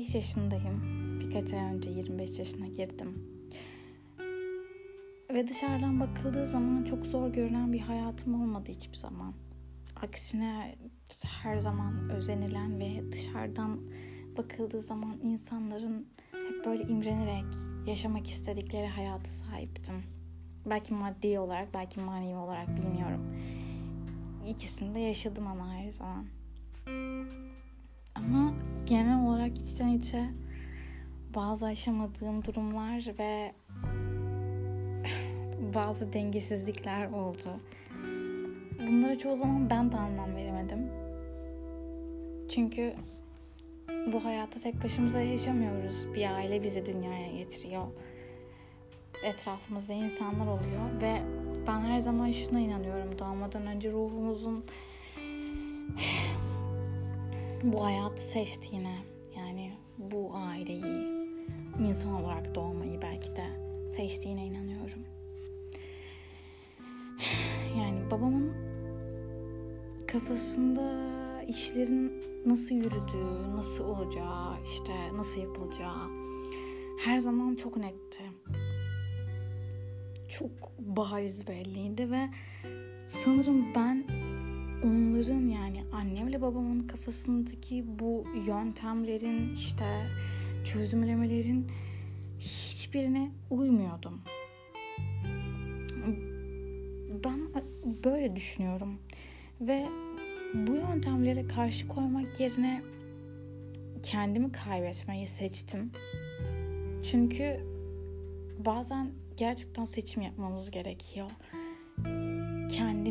25 yaşındayım. Birkaç ay önce 25 yaşına girdim. Ve dışarıdan bakıldığı zaman çok zor görünen bir hayatım olmadı hiçbir zaman. Aksine her zaman özenilen ve dışarıdan bakıldığı zaman insanların hep böyle imrenerek yaşamak istedikleri hayatı sahiptim. Belki maddi olarak, belki manevi olarak bilmiyorum. İkisini de yaşadım ama her zaman. Ama genel olarak içten içe bazı aşamadığım durumlar ve bazı dengesizlikler oldu. Bunlara çoğu zaman ben de anlam veremedim. Çünkü bu hayatta tek başımıza yaşamıyoruz. Bir aile bizi dünyaya getiriyor. Etrafımızda insanlar oluyor ve ben her zaman şuna inanıyorum. Doğmadan önce ruhumuzun bu hayatı seçtiğine yani bu aileyi insan olarak doğmayı belki de seçtiğine inanıyorum. Yani babamın kafasında işlerin nasıl yürüdüğü, nasıl olacağı, işte nasıl yapılacağı her zaman çok netti. Çok bariz belliydi ve sanırım ben onların yani annemle babamın kafasındaki bu yöntemlerin işte çözümlemelerin hiçbirine uymuyordum. Ben böyle düşünüyorum ve bu yöntemlere karşı koymak yerine kendimi kaybetmeyi seçtim. Çünkü bazen gerçekten seçim yapmamız gerekiyor.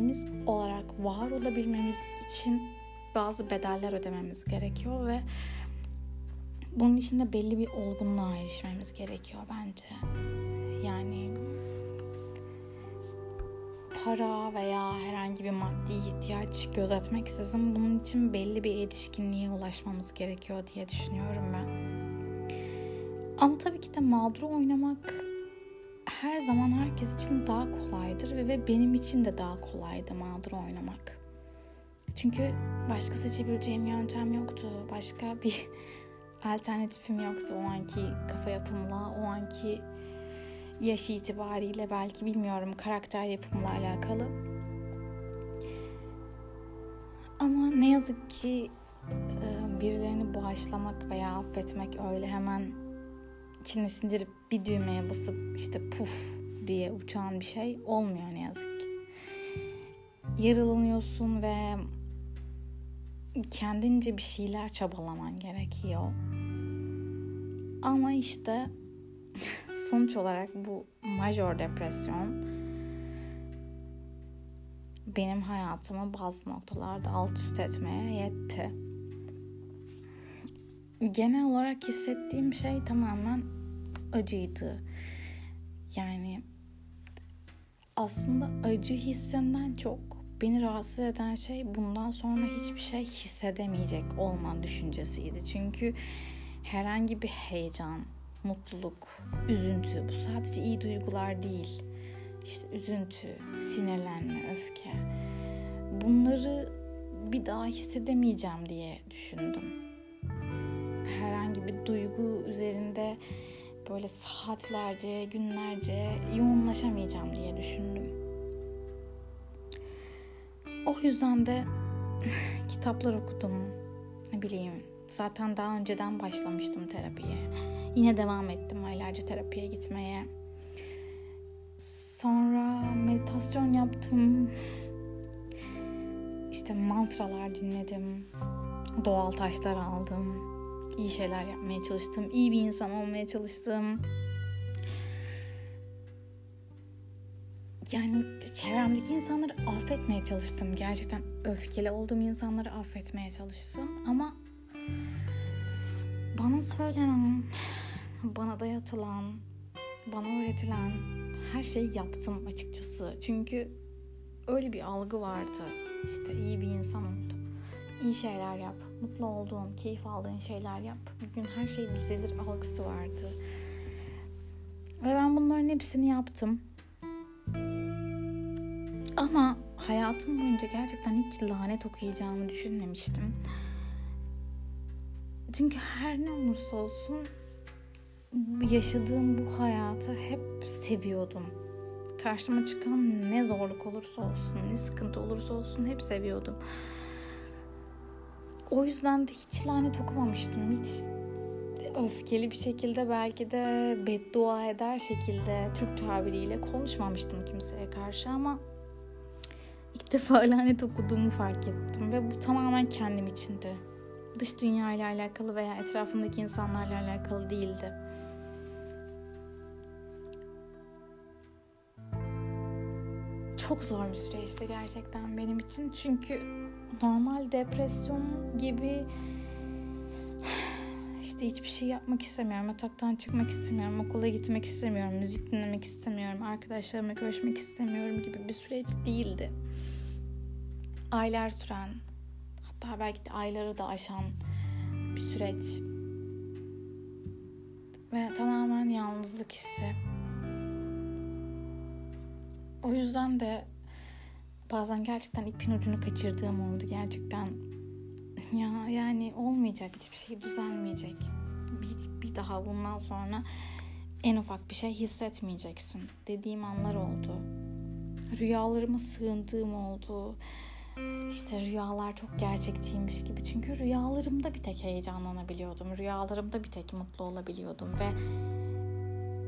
Kendimiz olarak var olabilmemiz için bazı bedeller ödememiz gerekiyor ve bunun için de belli bir olgunluğa erişmemiz gerekiyor bence. Yani para veya herhangi bir maddi ihtiyaç gözetmeksizin bunun için belli bir erişkinliğe ulaşmamız gerekiyor diye düşünüyorum ben. Ama tabii ki de mağdur oynamak her zaman herkes için daha kolaydır ve benim için de daha kolaydı mağdur oynamak. Çünkü başka seçebileceğim yöntem yoktu. Başka bir alternatifim yoktu o anki kafa yapımla, o anki yaş itibariyle belki bilmiyorum karakter yapımla alakalı. Ama ne yazık ki birilerini bağışlamak veya affetmek öyle hemen içine sindirip bir düğmeye basıp işte puf diye uçan bir şey olmuyor ne yazık ki. Yaralanıyorsun ve kendince bir şeyler çabalaman gerekiyor. Ama işte sonuç olarak bu major depresyon benim hayatımı bazı noktalarda alt üst etmeye yetti. Genel olarak hissettiğim şey tamamen acıydı. Yani aslında acı hissinden çok beni rahatsız eden şey bundan sonra hiçbir şey hissedemeyecek olman düşüncesiydi. Çünkü herhangi bir heyecan, mutluluk, üzüntü bu sadece iyi duygular değil. İşte üzüntü, sinirlenme, öfke. Bunları bir daha hissedemeyeceğim diye düşündüm. Herhangi bir duygu üzerinde böyle saatlerce, günlerce yoğunlaşamayacağım diye düşündüm. O yüzden de kitaplar okudum. Ne bileyim, zaten daha önceden başlamıştım terapiye. Yine devam ettim aylarca terapiye gitmeye. Sonra meditasyon yaptım. İşte mantralar dinledim. Doğal taşlar aldım. İyi şeyler yapmaya çalıştım. İyi bir insan olmaya çalıştım. Yani çevremdeki insanları affetmeye çalıştım. Gerçekten öfkeli olduğum insanları affetmeye çalıştım. Ama bana söylenen, bana dayatılan, bana öğretilen her şeyi yaptım açıkçası. Çünkü öyle bir algı vardı. İşte iyi bir insan ol. İyi şeyler yap. Mutlu olduğun, keyif aldığın şeyler yap. Bugün her şey düzelir algısı vardı. Ve ben bunların hepsini yaptım. Ama hayatım boyunca gerçekten hiç lanet okuyacağımı düşünmemiştim. Çünkü her ne olursa olsun yaşadığım bu hayatı hep seviyordum. Karşıma çıkan ne zorluk olursa olsun, ne sıkıntı olursa olsun hep seviyordum. O yüzden de hiç lanet okumamıştım. Hiç öfkeli bir şekilde belki de beddua eder şekilde Türk tabiriyle konuşmamıştım kimseye karşı ama ilk defa lanet okuduğumu fark ettim ve bu tamamen kendim içindi. Dış dünya ile alakalı veya etrafımdaki insanlarla alakalı değildi. Çok zor bir süreçti gerçekten benim için. Çünkü normal depresyon gibi işte hiçbir şey yapmak istemiyorum. Yataktan çıkmak istemiyorum. Okula gitmek istemiyorum. Müzik dinlemek istemiyorum. Arkadaşlarımla görüşmek istemiyorum gibi bir süreç değildi. Aylar süren, hatta belki de ayları da aşan bir süreç. Ve tamamen yalnızlık hissi. O yüzden de bazen gerçekten ipin ucunu kaçırdığım oldu. Gerçekten ya yani olmayacak hiçbir şey düzelmeyecek. Bir, bir daha bundan sonra en ufak bir şey hissetmeyeceksin dediğim anlar oldu. Rüyalarıma sığındığım oldu. İşte rüyalar çok gerçekçiymiş gibi. Çünkü rüyalarımda bir tek heyecanlanabiliyordum. Rüyalarımda bir tek mutlu olabiliyordum ve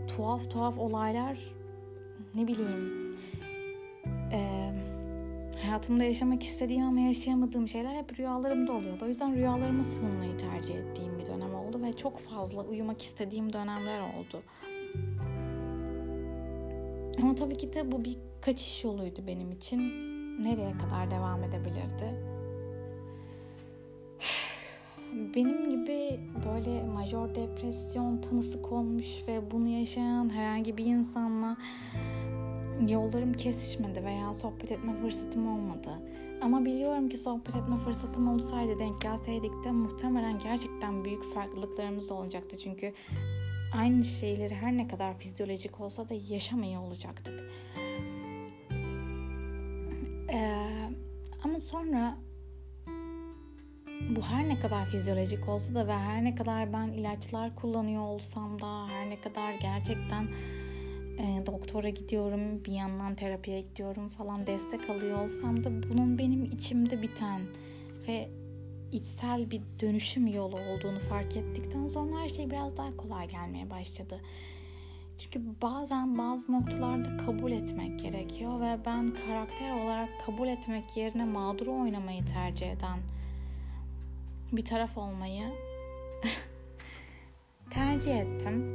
tuhaf tuhaf olaylar ne bileyim e, hayatımda yaşamak istediğim ama yaşayamadığım şeyler hep rüyalarımda oluyordu. O yüzden rüyalarıma sığınmayı tercih ettiğim bir dönem oldu ve çok fazla uyumak istediğim dönemler oldu. Ama tabii ki de bu bir kaçış yoluydu benim için. Nereye kadar devam edebilirdi? Benim gibi böyle major depresyon tanısı konmuş ve bunu yaşayan herhangi bir insanla yollarım kesişmedi veya sohbet etme fırsatım olmadı. Ama biliyorum ki sohbet etme fırsatım olsaydı denk gelseydik de muhtemelen gerçekten büyük farklılıklarımız olacaktı. Çünkü aynı şeyleri her ne kadar fizyolojik olsa da yaşamıyor olacaktık. Ee, ama sonra bu her ne kadar fizyolojik olsa da ve her ne kadar ben ilaçlar kullanıyor olsam da her ne kadar gerçekten e, doktora gidiyorum bir yandan terapiye gidiyorum falan destek alıyor olsam da bunun benim içimde biten ve içsel bir dönüşüm yolu olduğunu fark ettikten sonra her şey biraz daha kolay gelmeye başladı. Çünkü bazen bazı noktalarda kabul etmek gerekiyor ve ben karakter olarak kabul etmek yerine mağduru oynamayı tercih eden bir taraf olmayı tercih ettim.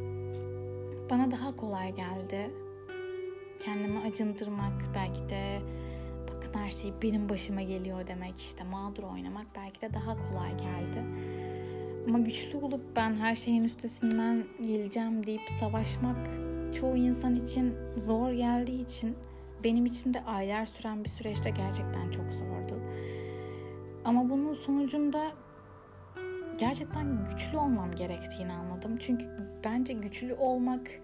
Bana daha kolay geldi. Kendimi acındırmak belki de bakın her şey benim başıma geliyor demek işte mağdur oynamak belki de daha kolay geldi. Ama güçlü olup ben her şeyin üstesinden geleceğim deyip savaşmak çoğu insan için zor geldiği için benim için de aylar süren bir süreçte gerçekten çok zordu. Ama bunun sonucunda gerçekten güçlü olmam gerektiğini anladım. Çünkü bence güçlü olmak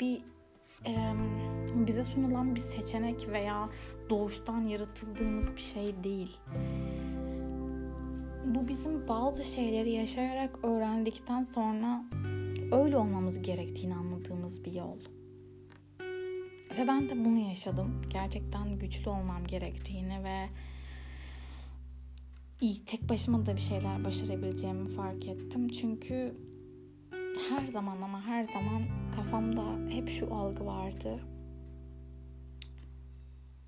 bir e, bize sunulan bir seçenek veya doğuştan yaratıldığımız bir şey değil. Bu bizim bazı şeyleri yaşayarak öğrendikten sonra öyle olmamız gerektiğini anladığımız bir yol. Ve ben de bunu yaşadım. Gerçekten güçlü olmam gerektiğini ve iyi tek başıma da bir şeyler başarabileceğimi fark ettim. Çünkü her zaman ama her zaman kafamda hep şu algı vardı.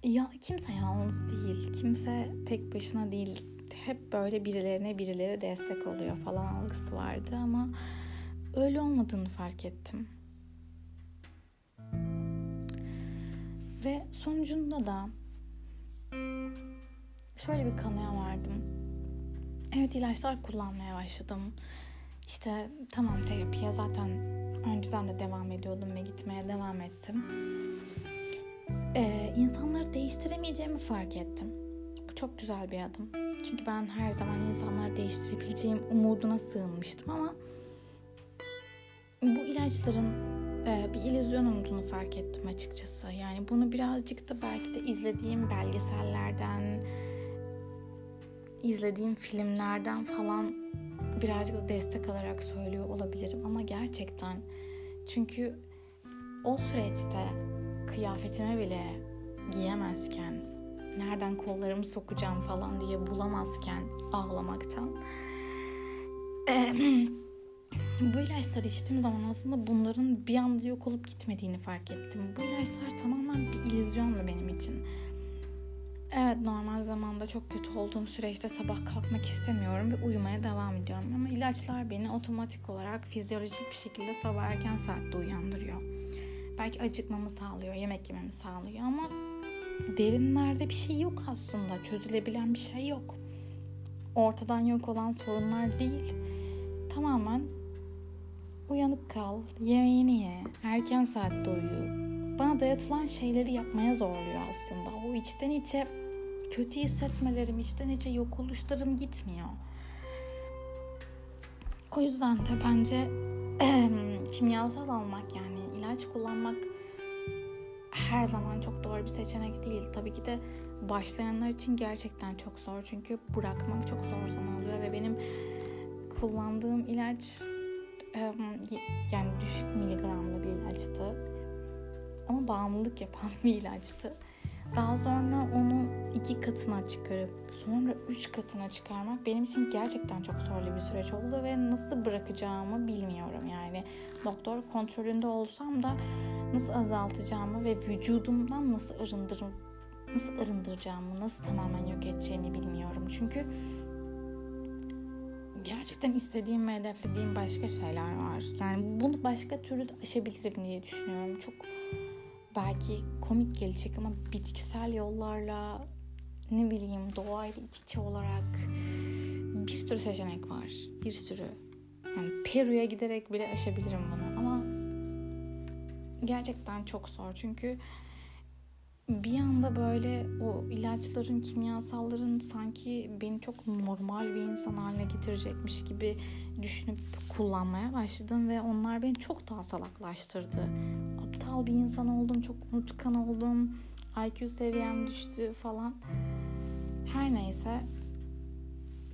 Ya kimse yalnız değil. Kimse tek başına değil. Hep böyle birilerine birileri destek oluyor falan algısı vardı ama öyle olmadığını fark ettim. Ve sonucunda da şöyle bir kanıya vardım. Evet ilaçlar kullanmaya başladım. İşte tamam terapiye zaten önceden de devam ediyordum ve gitmeye devam ettim. Ee, insanları değiştiremeyeceğimi fark ettim. Bu çok güzel bir adım. Çünkü ben her zaman insanları değiştirebileceğim umuduna sığınmıştım ama bu ilaçların e, bir illüzyon olduğunu fark ettim açıkçası. Yani bunu birazcık da belki de izlediğim belgesellerden, izlediğim filmlerden falan birazcık da destek alarak söylüyor olabilirim ama gerçekten çünkü o süreçte kıyafetime bile giyemezken nereden kollarımı sokacağım falan diye bulamazken ağlamaktan bu ilaçları içtiğim zaman aslında bunların bir anda yok olup gitmediğini fark ettim. Bu ilaçlar tamamen bir illüzyondu benim için. Evet normal zamanda çok kötü olduğum süreçte sabah kalkmak istemiyorum ve uyumaya devam ediyorum. Ama ilaçlar beni otomatik olarak fizyolojik bir şekilde sabah erken saatte uyandırıyor. Belki acıkmamı sağlıyor, yemek yememi sağlıyor ama derinlerde bir şey yok aslında. Çözülebilen bir şey yok. Ortadan yok olan sorunlar değil. Tamamen uyanık kal, yemeğini ye, erken saatte uyu. Bana dayatılan şeyleri yapmaya zorluyor aslında. O içten içe kötü hissetmelerim, içten içe yok oluşlarım gitmiyor. O yüzden de bence kimyasal almak yani ilaç kullanmak her zaman çok doğru bir seçenek değil. Tabii ki de başlayanlar için gerçekten çok zor. Çünkü bırakmak çok zor zaman oluyor ve benim kullandığım ilaç yani düşük miligramlı bir ilaçtı. Ama bağımlılık yapan bir ilaçtı. Daha sonra onu iki katına çıkarıp sonra üç katına çıkarmak benim için gerçekten çok zorlu bir süreç oldu ve nasıl bırakacağımı bilmiyorum yani. Doktor kontrolünde olsam da nasıl azaltacağımı ve vücudumdan nasıl arındır nasıl arındıracağımı, nasıl tamamen yok edeceğimi bilmiyorum. Çünkü gerçekten istediğim ve hedeflediğim başka şeyler var. Yani bunu başka türlü aşabilirim diye düşünüyorum. Çok belki komik gelecek ama bitkisel yollarla ne bileyim doğayla iç içe olarak bir sürü seçenek var. Bir sürü. Yani Peru'ya giderek bile aşabilirim bunu ama gerçekten çok zor çünkü bir anda böyle o ilaçların, kimyasalların sanki beni çok normal bir insan haline getirecekmiş gibi düşünüp kullanmaya başladım ve onlar beni çok daha salaklaştırdı. Aptal bir insan oldum, çok unutkan oldum, IQ seviyem düştü falan. Her neyse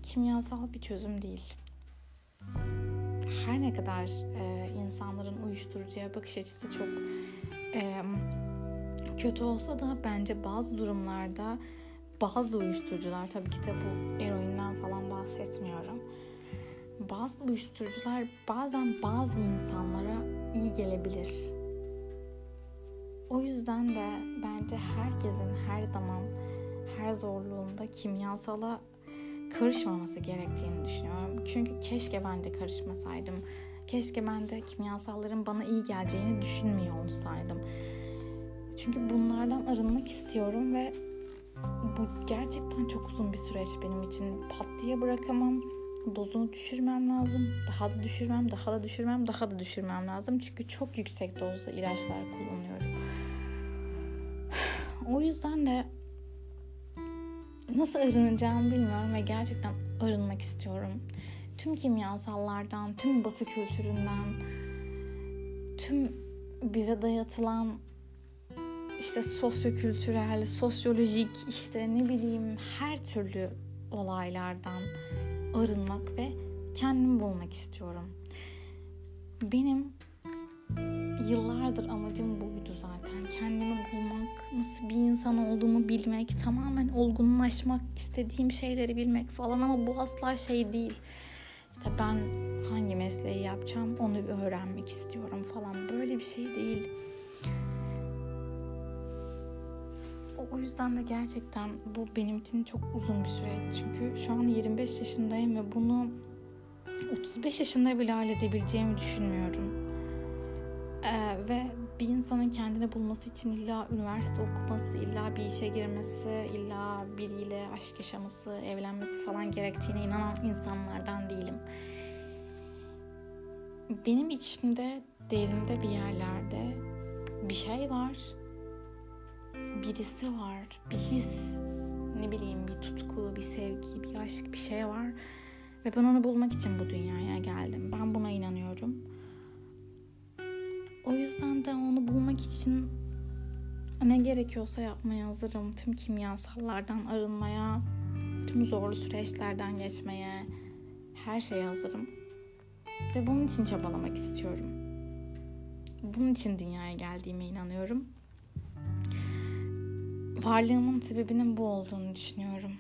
kimyasal bir çözüm değil. Her ne kadar e, insanların uyuşturucuya bakış açısı çok e, kötü olsa da bence bazı durumlarda bazı uyuşturucular tabii ki de bu eroinden falan bahsetmiyorum. Bazı uyuşturucular bazen bazı insanlara iyi gelebilir. O yüzden de bence herkesin her zaman her zorluğunda kimyasala karışmaması gerektiğini düşünüyorum. Çünkü keşke ben de karışmasaydım. Keşke ben de kimyasalların bana iyi geleceğini düşünmüyor olsaydım. Çünkü bunlardan arınmak istiyorum ve bu gerçekten çok uzun bir süreç benim için. Pat diye bırakamam. Dozunu düşürmem lazım. Daha da düşürmem, daha da düşürmem, daha da düşürmem lazım. Çünkü çok yüksek dozda ilaçlar kullanıyorum. O yüzden de nasıl arınacağımı bilmiyorum ve gerçekten arınmak istiyorum. Tüm kimyasallardan, tüm batı kültüründen, tüm bize dayatılan işte sosyokültürel, sosyolojik işte ne bileyim her türlü olaylardan arınmak ve kendimi bulmak istiyorum. Benim yıllardır amacım buydu zaten. Kendimi bulmak, nasıl bir insan olduğumu bilmek, tamamen olgunlaşmak, istediğim şeyleri bilmek falan ama bu asla şey değil. İşte ben hangi mesleği yapacağım onu öğrenmek istiyorum falan. Böyle bir şey değil. O yüzden de gerçekten bu benim için çok uzun bir süreç. Çünkü şu an 25 yaşındayım ve bunu 35 yaşında bile halledebileceğimi düşünmüyorum. Ee, ve bir insanın kendini bulması için illa üniversite okuması, illa bir işe girmesi, illa biriyle aşk yaşaması, evlenmesi falan gerektiğine inanan insanlardan değilim. Benim içimde derinde bir yerlerde bir şey var birisi var, bir his, ne bileyim bir tutku, bir sevgi, bir aşk, bir şey var. Ve ben onu bulmak için bu dünyaya geldim. Ben buna inanıyorum. O yüzden de onu bulmak için ne gerekiyorsa yapmaya hazırım. Tüm kimyasallardan arınmaya, tüm zorlu süreçlerden geçmeye, her şeye hazırım. Ve bunun için çabalamak istiyorum. Bunun için dünyaya geldiğime inanıyorum. Varlığımın sebebinin bu olduğunu düşünüyorum.